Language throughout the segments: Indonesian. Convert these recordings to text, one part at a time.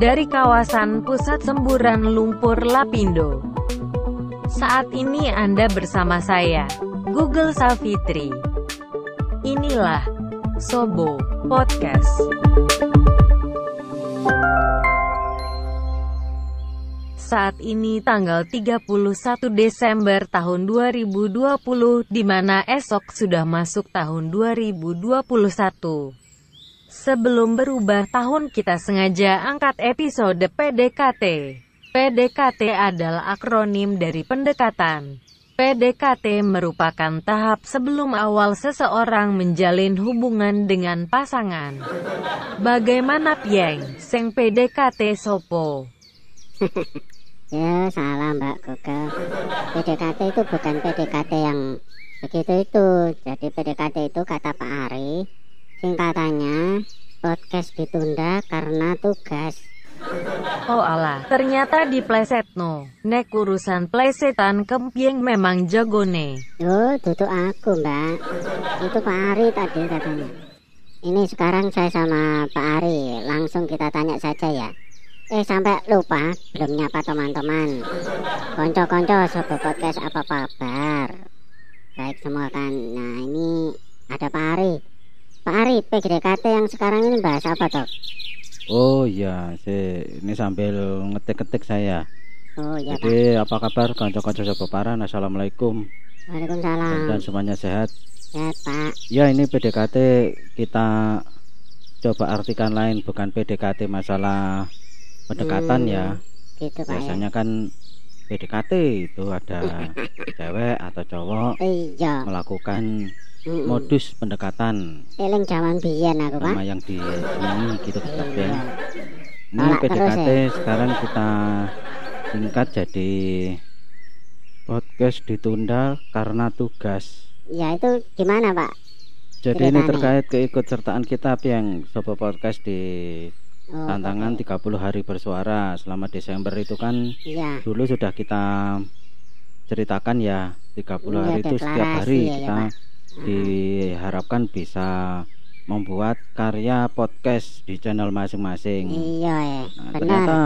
dari kawasan pusat semburan lumpur Lapindo. Saat ini Anda bersama saya, Google Savitri. Inilah Sobo Podcast. Saat ini tanggal 31 Desember tahun 2020 di mana esok sudah masuk tahun 2021. Sebelum berubah tahun kita sengaja angkat episode PDKT. PDKT adalah akronim dari pendekatan. PDKT merupakan tahap sebelum awal seseorang menjalin hubungan dengan pasangan. Bagaimana Pieng, seng PDKT Sopo? Ya salah Mbak Google PDKT itu bukan PDKT yang begitu itu Jadi PDKT itu kata Pak Ari Singkatannya podcast ditunda karena tugas Oh alah, ternyata di plesetno. Nek urusan plesetan kempieng memang jagone. Oh, duduk aku mbak Itu Pak Ari tadi katanya Ini sekarang saya sama Pak Ari Langsung kita tanya saja ya Eh sampai lupa belum nyapa teman-teman. Konco-konco sobat podcast apa kabar? Baik semua kan. Nah ini ada Pak Ari. Pak Ari PGDKT yang sekarang ini bahas apa toh? Oh iya, saya ini sambil ngetik-ngetik saya. Oh iya Jadi apa kabar konco-konco sobat paran? Assalamualaikum. Pak. Waalaikumsalam. Dan semuanya sehat. Sehat Pak. Ya ini PDKT kita coba artikan lain bukan PDKT masalah pendekatan Hmm, ya. Gitu Pak ya. Biasanya kan PDKT itu ada cewek atau cowok Iya. melakukan Mm-mm. modus pendekatan Eling jaman biyen aku Pak. nama yang disenangi gitu tetap ya. Iya. Ini PDKT ya? sekarang kita singkat jadi podcast ditunda karena tugas. Ya itu gimana Pak? Jadi ini Ceritanya. terkait keikutsertaan kita yang Sopo Podcast di Oh, tantangan oke. 30 hari bersuara selama Desember itu kan Iya. dulu sudah kita ceritakan ya 30 Iya, hari itu setiap hari ya, ya, kita Pak. Diharapkan bisa membuat karya podcast di channel masing-masing. Iya ya. Nah, Benar. ternyata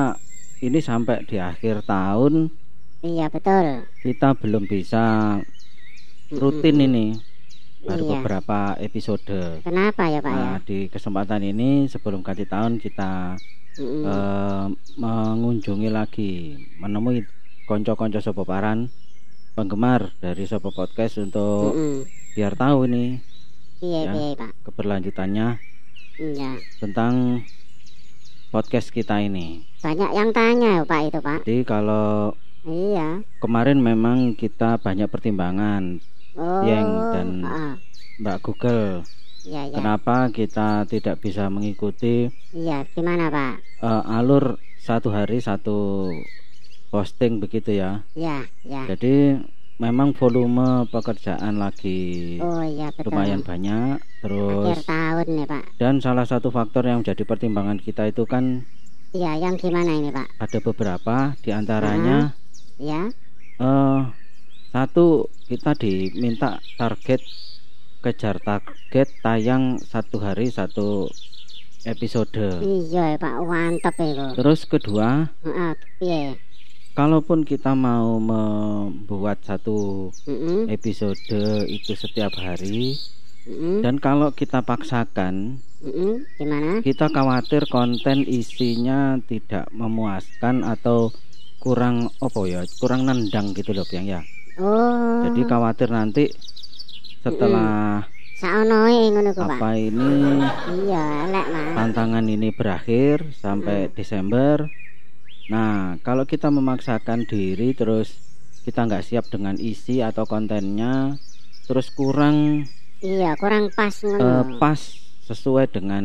ini sampai di akhir tahun Iya betul. kita belum bisa rutin ini baru Iya. beberapa episode. Kenapa ya Pak ya? Nah, di kesempatan ini sebelum ganti tahun kita Mm-mm. eh, mengunjungi lagi menemui konco-konco sopo paran penggemar dari sopo podcast untuk Mm-mm. Biar tahu ini Iya ya. iya Pak. keberlanjutannya Iya. tentang podcast kita ini. Banyak yang tanya ya Pak itu Pak. Jadi kalau Iya. kemarin memang kita banyak pertimbangan Oh. Yang dan ah, Mbak Google Iya iya. kenapa kita tidak bisa mengikuti Iya. Gimana Pak? eh, alur satu hari satu posting begitu ya. Iya iya. Jadi memang volume pekerjaan lagi Oh iya betul. lumayan banyak terus Akhir tahun nih Pak. dan salah satu faktor yang menjadi pertimbangan kita itu kan Iya. Yang gimana ini Pak? ada beberapa di antaranya Ya. eh satu kita diminta target kejar target tayang satu hari satu episode Iya ya, Pak. Mantap itu. terus kedua Heeh. Piye? Kalaupun kita mau membuat satu Mm-mm. episode itu setiap hari Mm-mm. dan kalau kita paksakan Mm-mm. Gimana? kita khawatir konten isinya tidak memuaskan atau kurang apa ya kurang nendang gitu loh yang ya Oh. jadi khawatir nanti setelah saonoe ngono ku Pak. apa ini Iya, elek Mas. tantangan ini berakhir sampai Desember nah kalau kita memaksakan diri terus kita nggak siap dengan isi atau kontennya terus kurang Iya, kurang pas ngono. pas sesuai dengan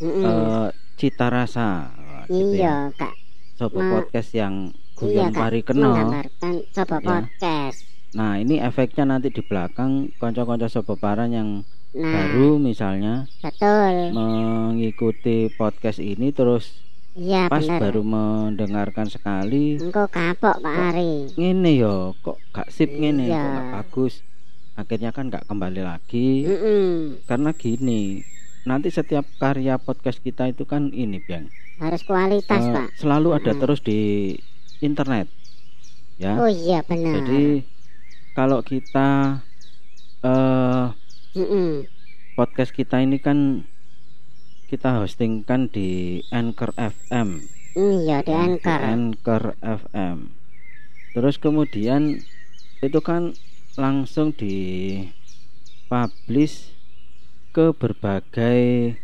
Mm-mm. eh, cita rasa gitu ya. iya, Kak. Sopo Ma- podcast yang Iya, guyon Kak. parikeno Menggambarkan coba Ya. podcast. nah ini efeknya nanti di belakang konco-konco sopo paran yang Nah, baru misalnya betul. mengikuti podcast ini terus Iya, pas bener. baru mendengarkan sekali Engko kapok Pak Ari. ngene yo kok gak sip ngene Iya. kok gak bagus akhirnya kan gak kembali lagi Mm-mm. karena gini nanti setiap karya podcast kita itu kan ini biang harus kualitas eh, pak selalu ada Mm. terus di internet ya oh iya benar jadi kalau kita eh Mm-mm. podcast kita ini kan kita hostingkan di Anchor FM iya di di anchor. Anchor FM terus kemudian itu kan langsung di publish ke berbagai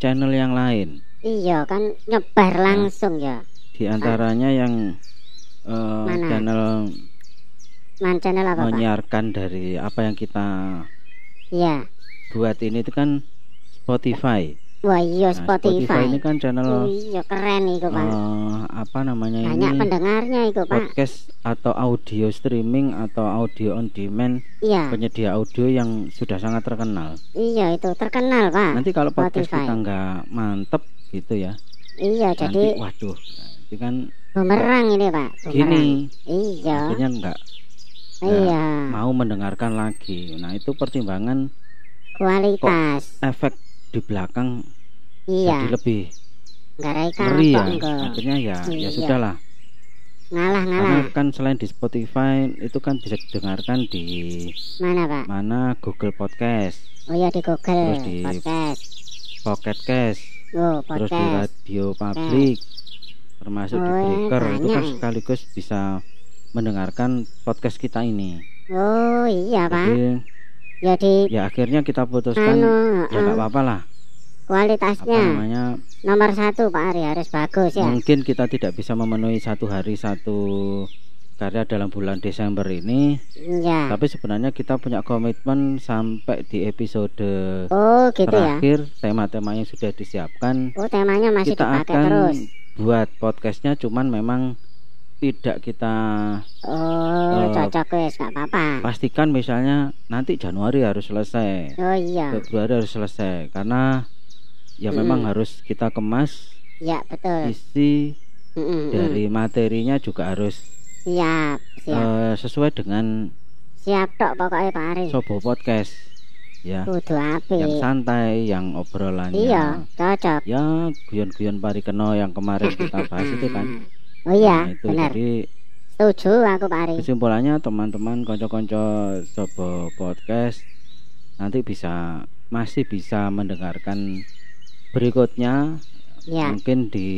channel yang lain. Iya kan nyebar langsung ya. di antaranya yang eh, Mana? channel man channel apa pak? menyiarkan dari apa yang kita iya. buat ini itu kan Spotify. Wah iya Nah, Spotify, ini kan channel iya keren itu pak. Eh, apa namanya banyak ini? pendengarnya itu pak. Podcast atau audio streaming atau audio on demand iya. penyedia audio yang sudah sangat terkenal. iya itu terkenal pak Nanti kalau podcast Spotify. kita nggak mantep gitu ya, iya nanti jadi waduh, nanti kan bumerang ini pak bumerang. gini iya. Akhirnya nggak iya. mau mendengarkan lagi. Nah itu pertimbangan kualitas. efek di belakang iya. jadi lebih ngeri ya. Akhirnya ya ya Iya. sudahlah. ngalah ngalah. Karena kan selain di Spotify itu kan bisa didengarkan di mana pak? Mana? Google Podcast, oh ya di Google Terus di podcast. Pocket Cast, oh terus di podcast. Radio publik, termasuk di Oh, Breaker. Itu kan sekaligus bisa mendengarkan podcast kita ini. oh iya pak. Jadi ya di ya akhirnya kita putuskan. Anu ya nggak apa-apa lah. Apa kualitasnya namanya? nomor satu Pak Ari harus bagus ya. Mungkin kita tidak bisa memenuhi satu hari satu karya dalam bulan Desember ini, iya. Tapi sebenarnya kita punya komitmen sampai di episode oh gitu ya? terakhir tema-tema yang sudah disiapkan. Oh temanya masih kita dipakai akan terus? buat podcastnya cuman memang tidak kita oh Eh, cocok wes nggak apa-apa. pastikan misalnya nanti Januari harus selesai. Oh iya. Februari harus selesai karena ya memang Mm. harus kita kemas ya betul. isi Mm, mm, dari materinya juga harus siap siap. eh, sesuai dengan siap tok pokoknya Pak Ari. Sobo Podcast ya. Kudu api yang santai yang obrolannya. Iya cocok. Ya guyon-guyon parikeno yang kemarin kita bahas itu kan oh iya Nah, itu benar. jadi setuju aku Pak Ari. Kesimpulannya teman-teman konco-konco Sobo Podcast nanti bisa masih bisa mendengarkan berikutnya. Ya mungkin di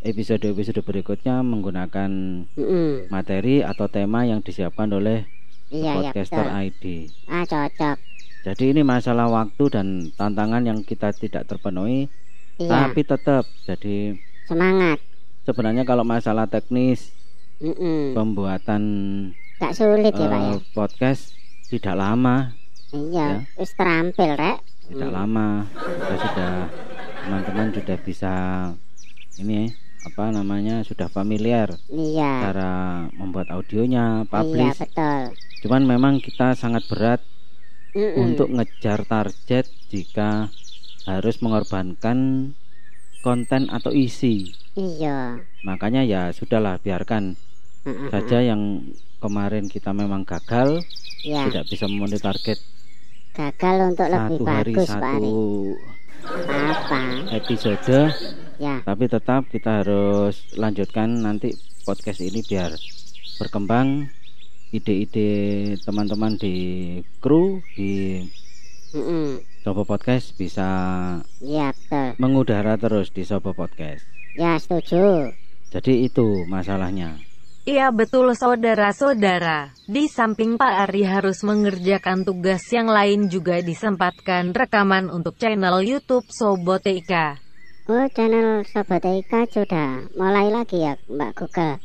episode-episode berikutnya menggunakan Mm, mm. materi atau tema yang disiapkan oleh iya iya podcaster betul. ID. ah cocok. Jadi ini masalah waktu dan tantangan yang kita tidak terpenuhi, iya. tapi tetap. Jadi semangat sebenarnya kalau masalah teknis Mm, mm. pembuatan gak sulit ya Pak ya eh, podcast tidak lama, iya ya. terampil rek tidak Mm. lama. Kita sudah teman-teman sudah bisa ini apa namanya sudah familiar iya cara membuat audionya, iya publish. betul Cuman memang kita sangat berat Mm, mm. untuk ngejar target jika harus mengorbankan konten atau isi. Iya. Makanya ya sudahlah biarkan Mm, mm, saja yang kemarin kita memang gagal ya. tidak bisa memenuhi target. Gagal untuk lebih satu hari bagus satu apa? episode. Ya. Tapi tetap kita harus lanjutkan nanti podcast ini biar berkembang. Ide-ide teman-teman di kru di Mm, mm. Sobo Podcast bisa betul. mengudara terus di Sobo Podcast. Ya setuju Jadi itu masalahnya. Iya betul saudara-saudara. Di samping Pak Ari harus mengerjakan tugas yang lain juga disempatkan rekaman untuk channel YouTube Sobotika. oh channel Sobat Eka sudah mulai lagi ya Mbak Google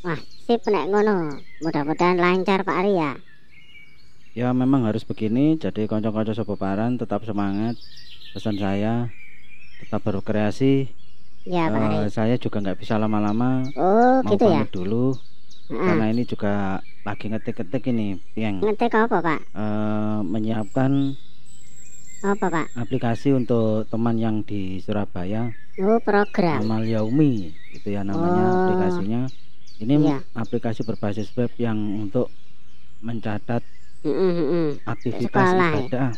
wah sip nek ngono mudah-mudahan lancar Pak Ari ya Ya memang harus begini. Jadi konco-konco Sobo Paran tetap semangat. Pesan saya tetap berkreasi. Ya Pak Ari Eh, saya juga nggak bisa lama-lama. oh Mau gitu ya dulu Heeh. karena ini juga lagi ngetik-ngetik ini, yang ngetik apa Pak menyiapkan apa Pak aplikasi untuk teman yang di Surabaya. oh program Amal Yaumi itu ya namanya Oh. aplikasinya. Ini Iya. aplikasi berbasis web yang untuk mencatat Mm, mm, aktivitas Sekolah ya? ibadah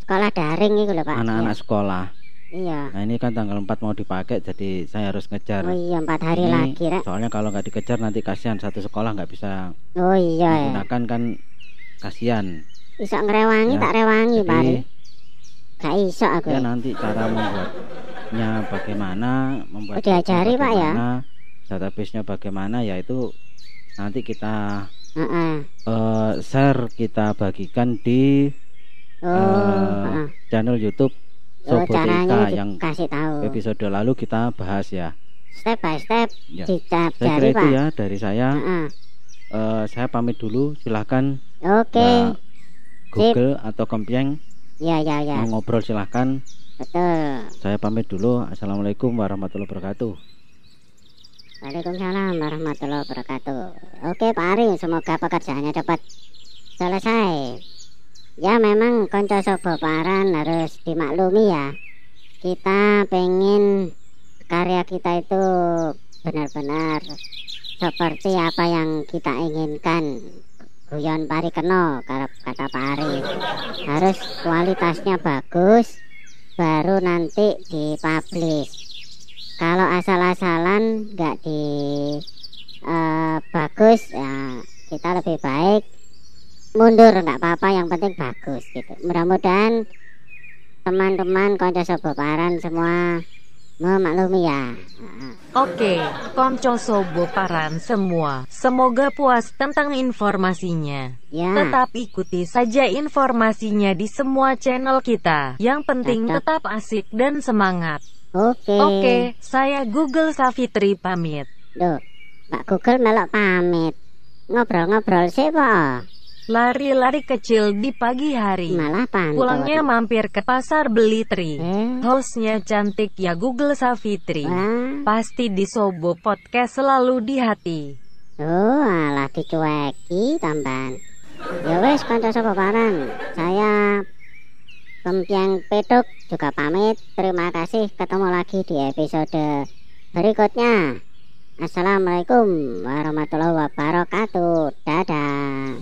sekolah daring itu loh Pak anak-anak sekolah. Iya. Nah ini kan tanggal 4 mau dipakai jadi saya harus ngejar. Oh iya, empat hari Ini lagi. Soalnya kalau nggak dikejar nanti kasihan satu sekolah nggak bisa Oh iya ya. menggunakan kan kasihan. Iso ngrewangi Ya, tak rewangi, Pak Ari. Jadi Gak iso aku. ya nanti cara membuatnya bagaimana, membuat Oh, diajari, Pak, ya? Database-nya bagaimana ya itu nanti kita Heeh. eh, share kita bagikan di Oh, eh, heeh. channel YouTube Oh, Sobotika caranya yang dikasih tahu. episode lalu kita bahas ya. Step by step Ya. dicap Saya jari, itu ya dari saya. Heeh. Eh, saya pamit dulu. Silahkan Oke. Mbak Google atau Kempieng Ya, ya, ya. mau ngobrol silahkan. Betul. Saya pamit dulu. Assalamualaikum warahmatullahi wabarakatuh. Waalaikumsalam warahmatullahi wabarakatuh. Oke Pak Ari, semoga pekerjaannya cepat selesai. Ya memang konco sobo paran harus dimaklumi ya. Kita pengen karya kita itu benar-benar seperti apa yang kita inginkan. Guyon pari keno kata Pak. Harus kualitasnya bagus, baru nanti dipublish kalau asal-asalan nggak di eh, bagus ya kita lebih baik mundur nggak apa-apa yang penting bagus gitu mudah-mudahan teman-teman konco soboparan semua memaklumi ya. Oke, konco sobo paran semua. Semoga puas tentang informasinya. ya Tetap ikuti saja informasinya di semua channel kita. Yang penting Tetap. tetap asik dan semangat. oke Oke, saya Google Savitri pamit. Loh, Pak Google melok pamit ngobrol-ngobrol sih Pak Lari-lari kecil di pagi hari. malah pantun Pulangnya mampir ke pasar beli tri. eh, Hostnya cantik ya Google Savitri. wah Pasti di Sobo Podcast selalu di hati. Oh, alah dicueki tambahan. Ya wes kanca sapa barang. Saya Kempiang Pedok juga pamit. Terima kasih ketemu lagi di episode berikutnya. Assalamualaikum warahmatullahi wabarakatuh. Dadah.